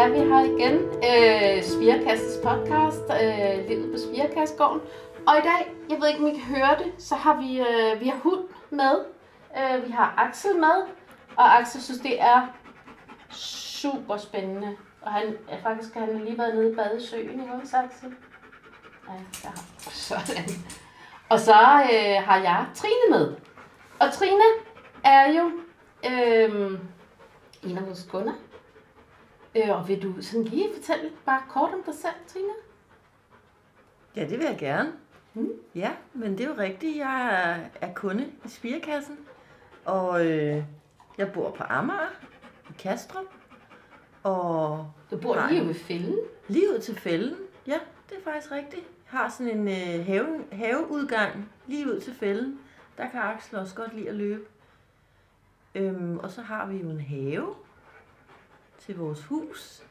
er vi her igen. Øh, Spirekassets podcast, øh, Livet på Spirekassegården. Og i dag, jeg ved ikke om I kan høre det, så har vi, øh, vi har hund med. Øh, vi har Axel med. Og Axel synes, det er super spændende. Og han er faktisk han har lige været nede i badesøen, ikke også, Axel? Ja, der har. Sådan. Og så øh, har jeg Trine med. Og Trine er jo øh, en af vores kunder. Øh, og vil du sådan lige fortælle bare kort om dig selv, Trine? Ja, det vil jeg gerne. Mm. Ja, men det er jo rigtigt. Jeg er, kunde i Spirekassen, og øh, jeg bor på Amager i Kastrup. Og Du bor Nej. lige ved fælden. lige ud til fælden. Ja, det er faktisk rigtigt. Jeg har sådan en øh, have, haveudgang lige ud til fælden. Der kan Axel også godt lide at løbe. Øhm, og så har vi jo en have til vores hus.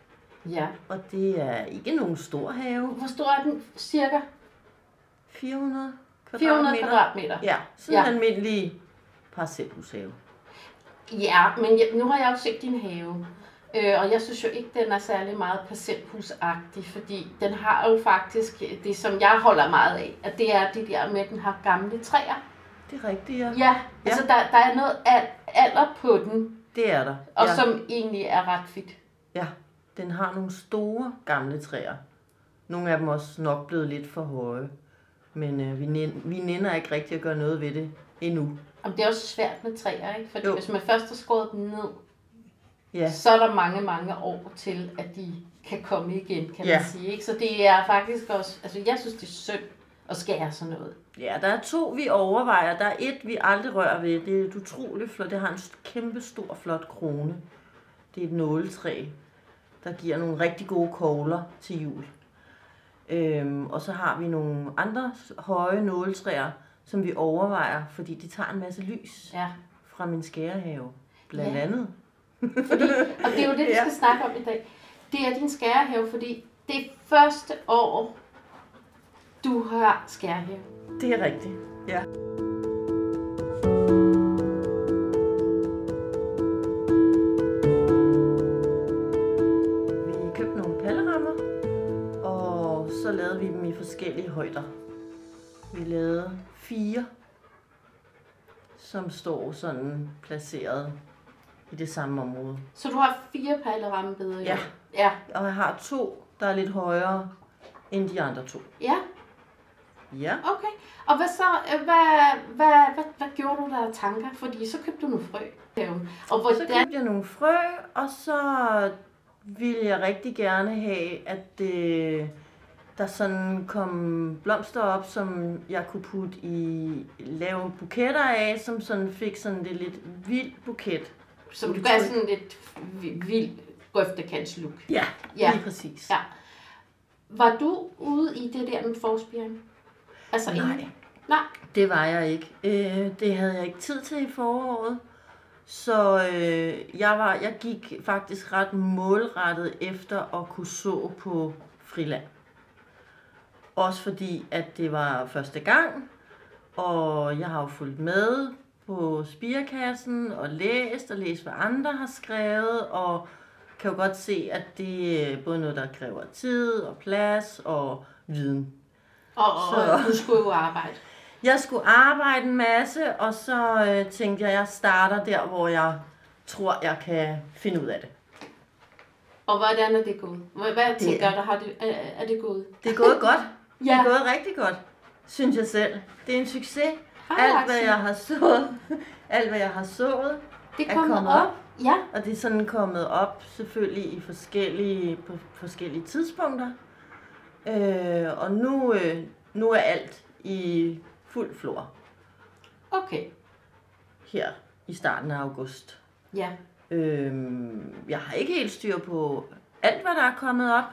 Ja. Og det er ikke nogen stor have. Hvor stor er den cirka? 400 kvadratmeter. 400 kvadratmeter. Ja, sådan Ja. en almindelig parcelhushave. Ja, men jeg, nu har jeg jo set din have. Øh, og jeg synes jo ikke, den er særlig meget parcelhusagtig, fordi den har jo faktisk det, som jeg holder meget af, at det er det der med, at den har gamle træer. Det er rigtigt, ja. Ja, altså der, der er noget al- alder på den, Det er der. og ja. som egentlig er ret fedt. ja, den har nogle store gamle træer. Nogle af dem også nok blevet lidt for høje. Men øh, vi, næn- vi nænder ikke rigtig at gøre noget ved det endnu. Og det er også svært med træer, ikke? Fordi. Jo. hvis man først har skåret dem ned, Ja, så er der mange, mange år til, at de kan komme igen, kan Ja. man sige. Ikke? Så det er faktisk også, altså jeg synes, det er synd at skære sådan noget. ja, der er to, vi overvejer. Der er et, vi aldrig rører ved. Det er et utroligt flot. Det har en kæmpe stor, flot krone. Det er et nåletræ, der giver nogle rigtig gode kogler til jul. Øhm, og så har vi nogle andre høje nåletræer, som vi overvejer, fordi de tager en masse lys Ja. fra min skærehave, blandt Ja. andet. Fordi, og det er jo det, vi Ja. skal snakke om i dag. Det er din skærehave, fordi det første år, du har skærehave. Det er rigtigt, ja. Vi købte nogle pallerammer, og så lavede vi dem i forskellige højder. Vi lavede fire, som står sådan placeret i det samme område. Så du har fire pejlerammebeder i Ja. Ja. Og jeg har to, der er lidt højere end de andre to. Ja, Ja. okay. Og hvad så, øh, hvad, hvad, hvad, hvad gjorde du der tanker? Fordi så købte du nogle frø. Og Så hvordan, købte jeg nogle frø, og så ville jeg rigtig gerne have, at øh, der sådan kom blomster op, som jeg kunne putte i, lave buketter af, som sådan fik sådan det lidt vild buket. som du gør sådan lidt vi- vild grøftekants-look. Ja, Ja. lige præcis. Ja. Var du ude i det der med forspiring? Altså Nej. inden- Nej. Det var jeg ikke. Øh, det havde jeg ikke tid til i foråret. Så øh, jeg, var, jeg gik faktisk ret målrettet efter at kunne så på friland. Også fordi, at det var første gang, og jeg har jo fulgt med på spirekassen og læst og læst, hvad andre har skrevet, og kan jo godt se, at det er både noget, der kræver tid og plads og viden. Og, og, Så- du skulle jo arbejde. Jeg skulle arbejde en masse, og så øh, tænkte jeg, at jeg starter der, hvor jeg tror, jeg kan finde ud af det. Og hvordan er det gået? Hvad, Det tænker er- du, har det, er, er det gået? Det er gået godt. Det Ja. er gået rigtig godt, synes jeg selv. Det er en succes. Hej, Alt, hvad jeg har sået, alt, hvad jeg har sået, Det er kommer kommet op. op. Ja, og det er sådan kommet op selvfølgelig i forskellige, på forskellige tidspunkter. Øh, og nu, øh, nu er alt i fuld flor okay. her i starten af august. Ja. Øhm, jeg har ikke helt styr på alt, hvad der er kommet op.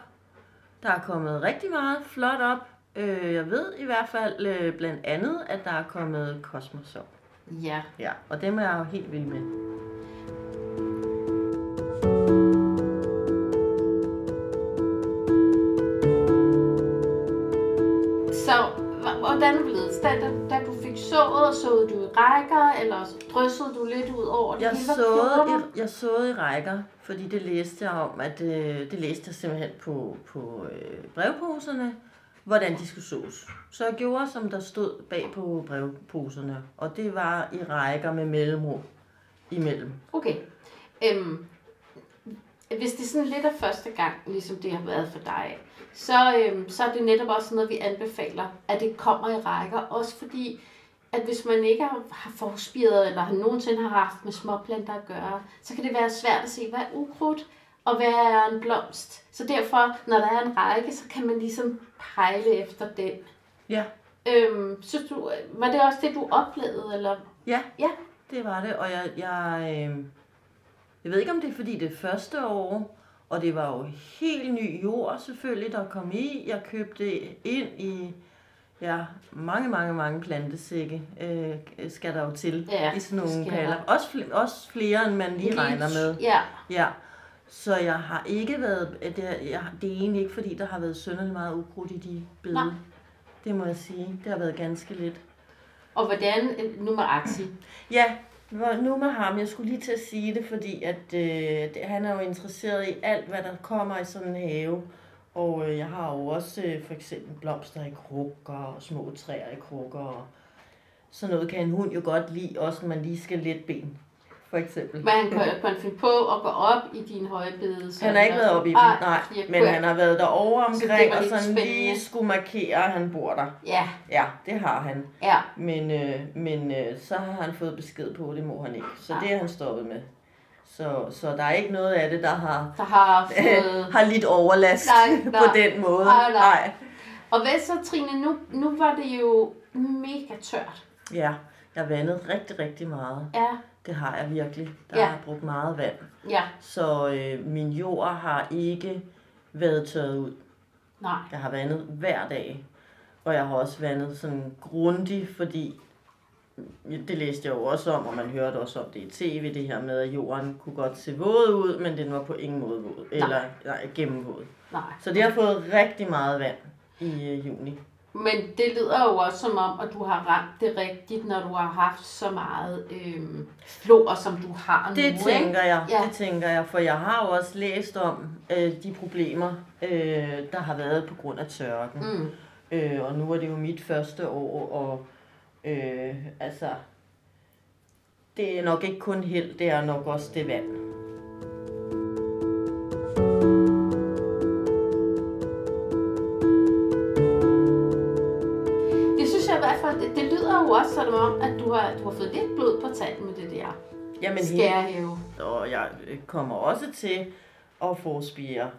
Der er kommet rigtig meget flot op. Øh, jeg ved i hvert fald øh, blandt andet, at der er kommet kosmosov. Ja. Ja, og dem er jeg jo helt vild med. Sået du i rækker, eller dryssede du lidt ud over det Jeg såede, i, jeg såede i rækker, fordi det læste jeg om, at øh, det læste jeg simpelthen på, på øh, brevposerne, hvordan de skulle sås. Så jeg gjorde, som der stod bag på brevposerne, og det var i rækker med mellemrum imellem. Okay. Øhm, hvis det er sådan lidt af første gang, ligesom det har været for dig, så, øhm, så er det netop også noget, vi anbefaler, at det kommer i rækker. Også fordi, at hvis man ikke har, forspiret, eller har nogensinde har haft med småplanter at gøre, så kan det være svært at se, hvad er ukrudt, og hvad er en blomst. Så derfor, når der er en række, så kan man ligesom pejle efter den. Ja, Øhm, synes du, var det også det, du oplevede? Eller? ja, Ja. det var det, og jeg, jeg, øh, jeg ved ikke, om det er fordi det første år, og det var jo helt ny jord selvfølgelig, der kom i. Jeg købte ind i ja, mange, mange, mange plantesække, øh, skal der jo til Ja, i sådan nogle paller. Også, flere, også flere, end man lige Lidt- regner med. Ja. Ja, så jeg har ikke været, det er, jeg, det er egentlig ikke fordi, der har været sønderlig meget ukrudt i de bede. Nej. Det må jeg sige. Det har været ganske lidt. Og hvordan, nu med Axi, Ja, nu med ham. Jeg skulle lige til at sige det, fordi at, øh, han er jo interesseret i alt, hvad der kommer i sådan en have. Og øh, jeg har jo også øh, for eksempel blomster i krukker og små træer i krukker. Og sådan noget kan en hund jo godt lide, også når man lige skal let ben, for eksempel. Men han kan, kan finde på at gå op i din højbede? så- Han har ikke været oppe i dem, Ej, nej. Men han har været derovre Så omkring, var og lidt sådan spændende. lige skulle markere, at han bor der. Ja, Ja, det har han. ja. Men, øh, men øh, så har han fået besked på, at det må han ikke. Så Nej. det er han stoppet med. Så, så der er ikke noget af det, der har, Der har fået... har lidt overlast Nej, på nej. den måde. Nej, nej. Og hvad så, Trine? Nu, nu var det jo mega tørt. Ja, jeg vandede rigtig, rigtig meget. Ja, Det har jeg virkelig. Der Ja. har brugt meget vand. ja. Så øh, min jord har ikke været tørret ud. Nej. Jeg har vandet hver dag. Og jeg har også vandet sådan grundigt, fordi det læste jeg jo også om, og man hørte også om det i tv, det her med, at jorden kunne godt se våd ud, men den var på ingen måde våd. Eller nej, gennemvåd. Nej. Så det har fået rigtig meget vand i øh, juni. Men det lyder jo også som om, at du har ramt det rigtigt, når du har haft så meget øhm, flor, som du har Det nu. tænker jeg, Ja. det tænker jeg, for jeg har jo også læst om øh, de problemer, øh, der har været på grund af tørken. Mm. Øh, og nu er det jo mit første år, og øh, altså, det er nok ikke kun held, det er nok også det vand. Det synes jeg i hvert fald, det, det lyder jo også som om, at du har, du har fået lidt blod på tanden med det der Jamen, skærhæve. og jeg øh, kommer også til at få spire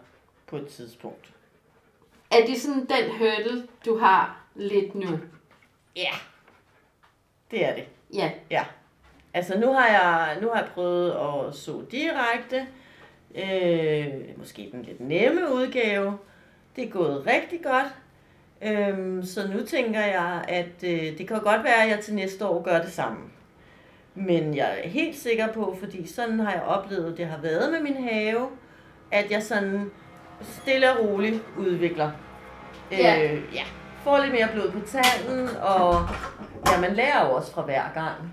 på et tidspunkt. Er det sådan den hurdle, du har lidt nu? Ja, det er det. Ja, Ja. Altså nu har jeg, nu har jeg prøvet at så direkte. Øh, måske den lidt nemme udgave. Det er gået rigtig godt. Øhm, så nu tænker jeg, at øh, det kan godt være, at jeg til næste år gør det samme. Men jeg er helt sikker på, fordi sådan har jeg oplevet, det har været med min have, at jeg sådan stille og roligt udvikler. Ja. Øh, ja. Får lidt mere blod på tanden, og ja, man lærer jo også fra hver gang.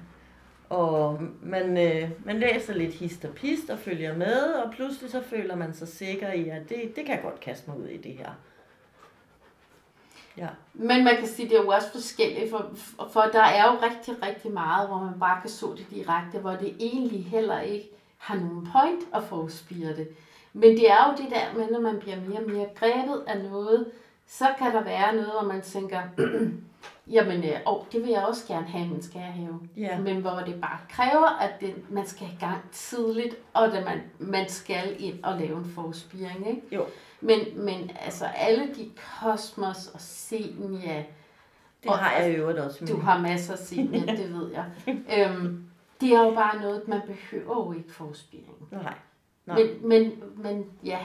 Og man, øh, man læser lidt hist og pist og følger med, og pludselig så føler man sig sikker i, at det, det kan jeg godt kaste mig ud i det her. Ja. men man kan sige, det er jo også forskelligt, for, for der er jo rigtig, rigtig meget, hvor man bare kan så det direkte, hvor det egentlig heller ikke har nogen point at forspire det. Men det er jo det der med, når man bliver mere og mere grebet af noget, så kan der være noget, hvor man tænker, jamen, øh, åh, det vil jeg også gerne have, min skærhave. Ja. Men hvor det bare kræver, at det, man skal i gang tidligt, og at man, man skal ind og lave en forspiring, ikke? Jo, Men, men altså alle de kosmos og senia, det Og- har jeg i øvrigt også. i du har masser af senia, det ved jeg. Øhm, det er jo bare noget, man behøver jo ikke forspiring. Nej. Nej. Men, men, men ja,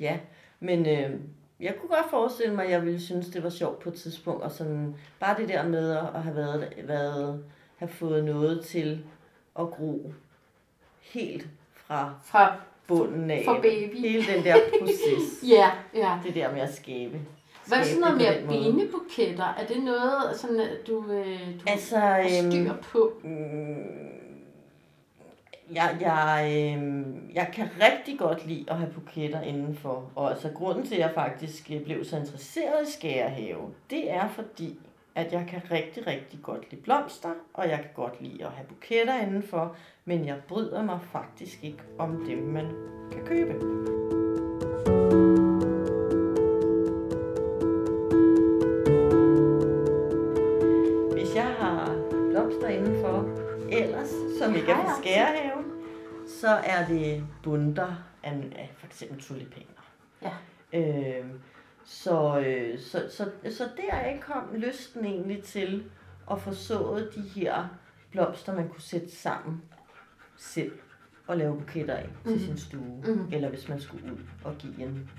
Ja, men øh, jeg kunne godt forestille mig, at jeg ville synes, det var sjovt på et tidspunkt. Og sådan, bare det der med at have, været, været, have fået noget til at gro helt fra fra bunden af. Fra baby. Hele den der proces. ja, ja. det der med at skabe. Hvad er sådan noget måde. benebuketter? Er det noget, sådan, du, øh, du Altså, har styr øhm, på? Mm, jeg, jeg, øh, jeg kan rigtig godt lide at have buketter indenfor. Og altså grunden til, at jeg faktisk øh, blev så interesseret i skærehave, det er fordi, at jeg kan rigtig, rigtig godt lide blomster, og jeg kan godt lide at have buketter indenfor, men jeg bryder mig faktisk ikke om dem, man kan købe. Som er fra også. skærehaven, så er det bunter af, af for eksempel tulipaner. Ja. Øh, så, øh, så, så, så der kom lysten egentlig til at få sået de her blomster, man kunne sætte sammen selv og lave buketter af til Mhm. sin stue. Mhm. Eller hvis man skulle ud og give en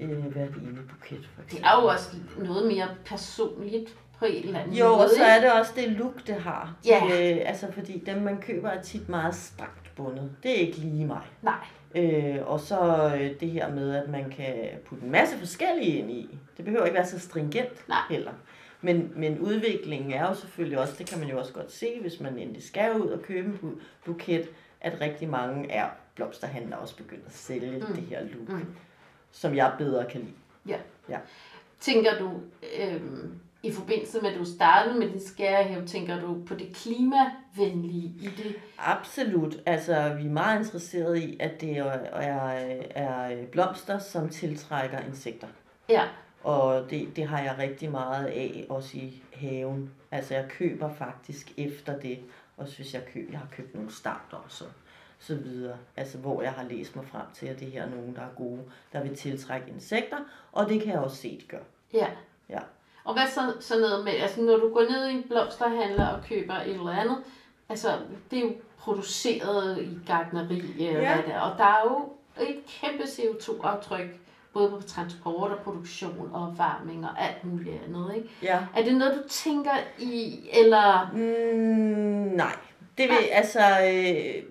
øh, hver ene buket, for Det er jo også noget mere personligt på en eller anden Jo, måde. og så er det også det look, det har. Ja. Øh, altså, fordi dem, man køber, er tit meget stramt bundet. Det er ikke lige mig. Nej, Øh, og så øh, det her med, at man kan putte en masse forskellige ind i. Det behøver ikke være så stringent Nej. heller. Men, men udviklingen er jo selvfølgelig også, det kan man jo også godt se, hvis man endelig skal ud og købe en bu- buket, at rigtig mange er blomsterhandlere også begyndt at sælge Mm. det her look, Mm. som jeg bedre kan lide. tænker du, øhm, i forbindelse med, at du startede med dit skærehæv, tænker du på det klimavenlige i det? Absolut. Altså, vi er meget interesserede i, at det er, er, er blomster, som tiltrækker insekter. Ja, Og det, det har jeg rigtig meget af, også i haven. Altså, jeg køber faktisk efter det. Også hvis jeg, køber, jeg har købt nogle starter og så, så videre. Altså, hvor jeg har læst mig frem til, at det her er nogen, der er gode, der vil tiltrække insekter. Og det kan jeg også se, det gør. ja. Ja. Og hvad så, så noget med, altså når du går ned i en blomsterhandler og køber et eller andet, altså det er jo produceret i gardneri, ja. Ja. hvad det er, og der er jo et kæmpe CO2-aftryk, både på transport og produktion og opvarmning og alt muligt andet, ikke? Ja. Er det noget, du tænker i, eller... Mm, nej. Det vil, altså, øh,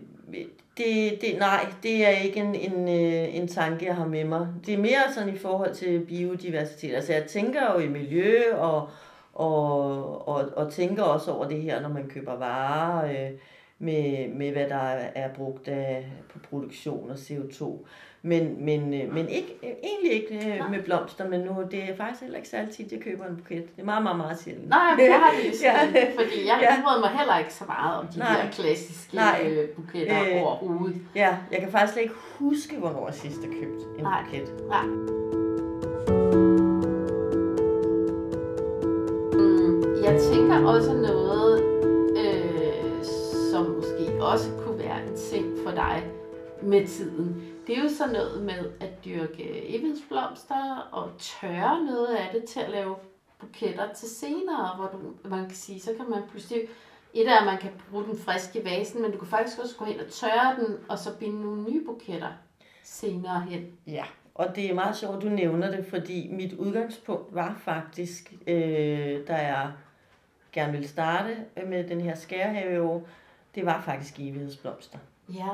det, det, nej, det er ikke en, en, øh, en tanke, jeg har med mig. Det er mere sådan i forhold til biodiversitet. Altså, jeg tænker jo i miljø, og, og, og, og tænker også over det her, når man køber varer, øh, med, med hvad der er brugt af, på produktion og CO2. Men, men, øh, men ikke, øh, egentlig ikke øh, med blomster, men nu det er faktisk heller ikke særlig tit, jeg køber en buket. Det er meget, meget, meget sjældent. Nej, jeg har det ligesom, Ja. fordi jeg Ja. bryder mig heller ikke så meget om de Nej. der klassiske Nej. øh, buketter Øh. øh. overhovedet. Ja, jeg kan faktisk slet ikke huske, hvornår jeg sidst har købt en Nej. buket. Nej. Mm, jeg tænker også noget, øh, som måske også kunne være en ting for dig med tiden. Det er jo sådan noget med at dyrke evighedsblomster og tørre noget af det til at lave buketter til senere, hvor du, man kan sige, så kan man pludselig, et er, at man kan bruge den friske i vasen, men du kan faktisk også gå hen og tørre den, og så binde nogle nye buketter senere hen. Ja, og det er meget sjovt, at du nævner det, fordi mit udgangspunkt var faktisk, øh, da jeg gerne ville starte med den her skærehave det var faktisk evighedsblomster. Ja,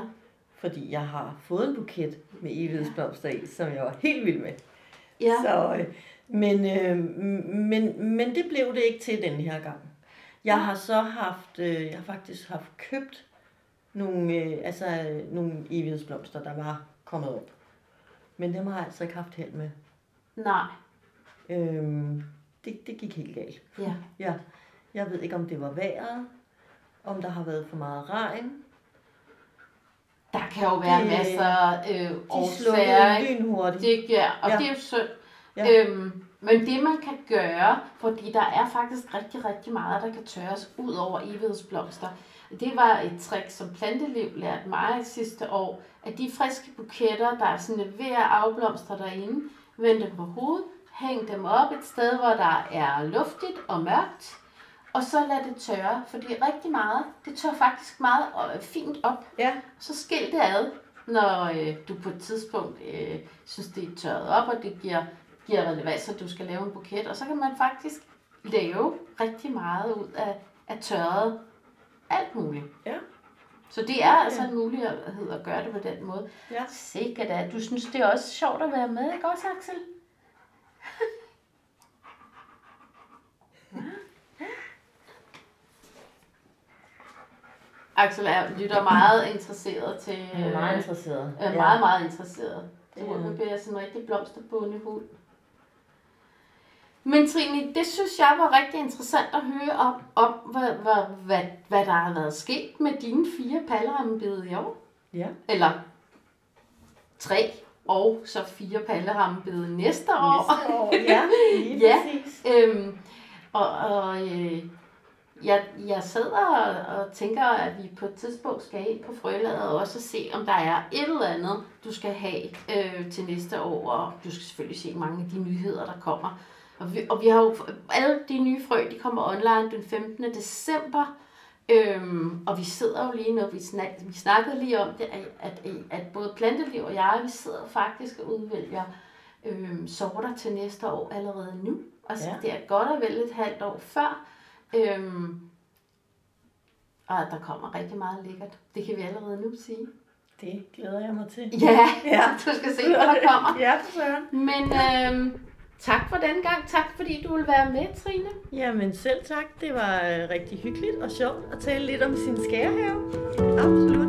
Fordi jeg har fået en buket med evighedsblomster i, som jeg var helt vild med. ja. Så, øh, men, øh, men, men det blev det ikke til den her gang. Jeg har så haft, øh, jeg har faktisk haft købt nogle, øh, altså, øh, nogle evighedsblomster, der var kommet op. Men dem har jeg altså ikke haft held med. Nej, Øhm, det, det gik helt galt. ja. Ja, jeg ved ikke, om det var vejret, om der har været for meget regn. Der kan jo være Det- masser øh, De årsager, ikke? lynhurtigt. Det, ja, og Ja. det er jo synd. Ja. Øhm, men det man kan gøre, fordi der er faktisk rigtig, rigtig meget, der kan tørres ud over evighedsblomster. Det var et trick, som Planteliv lærte mig sidste år, at de friske buketter, der er sådan ved at afblomstre derinde, vend dem på hovedet, hæng dem op et sted, hvor der er luftigt og mørkt, og så lad det tørre, fordi rigtig meget, det tør faktisk meget øh, fint op. Ja, Så skil det ad, når øh, du på et tidspunkt øh, synes, det er tørret op, og det giver, giver relevans, at du skal lave en buket. Og så kan man faktisk lave rigtig meget ud af, af tørret alt muligt. Ja. Så det er altså en mulighed at gøre det på den måde. Ja. Sikkert da. Du synes, det er også sjovt at være med, ikke også, Axel? Axel er, lytter meget interesseret til... Er meget interesseret. Er meget, meget interesseret. Det Ja. nu bliver jeg sådan en rigtig blomsterbunde hund. Men Trine, det synes jeg var rigtig interessant at høre om, om hvad, hvad, hvad, hvad der har været sket med dine fire palleremmebide i år. Ja. Eller tre og så fire palleremmebide næste år. Næste år, ja, lige Ja. præcis. Øhm, og og øh, jeg, jeg sidder og, og tænker, at vi på et tidspunkt skal ind på frølaget og også se, om der er et eller andet, du skal have øh, til næste år. Og du skal selvfølgelig se mange af de nyheder, der kommer. Og vi, og vi har jo alle de nye frø, de kommer online den 15. december. Øhm, og vi sidder jo lige nu, vi, snak, vi snakkede lige om det, at, at, at både Planteliv og jeg, vi sidder faktisk og udvælger øhm, sorter til næste år allerede nu. Altså Ja. ja. det er godt og vel et halvt år før. Øhm, og der kommer rigtig meget lækkert. Det kan vi allerede nu sige. Det glæder jeg mig til. Ja, Ja. du skal se, hvad der kommer. Ja, for søren. Men øhm, tak for den gang. Tak fordi du vil være med, Trine. Jamen selv tak. Det var øh, rigtig hyggeligt og sjovt at tale lidt om sin skærehave. Absolut.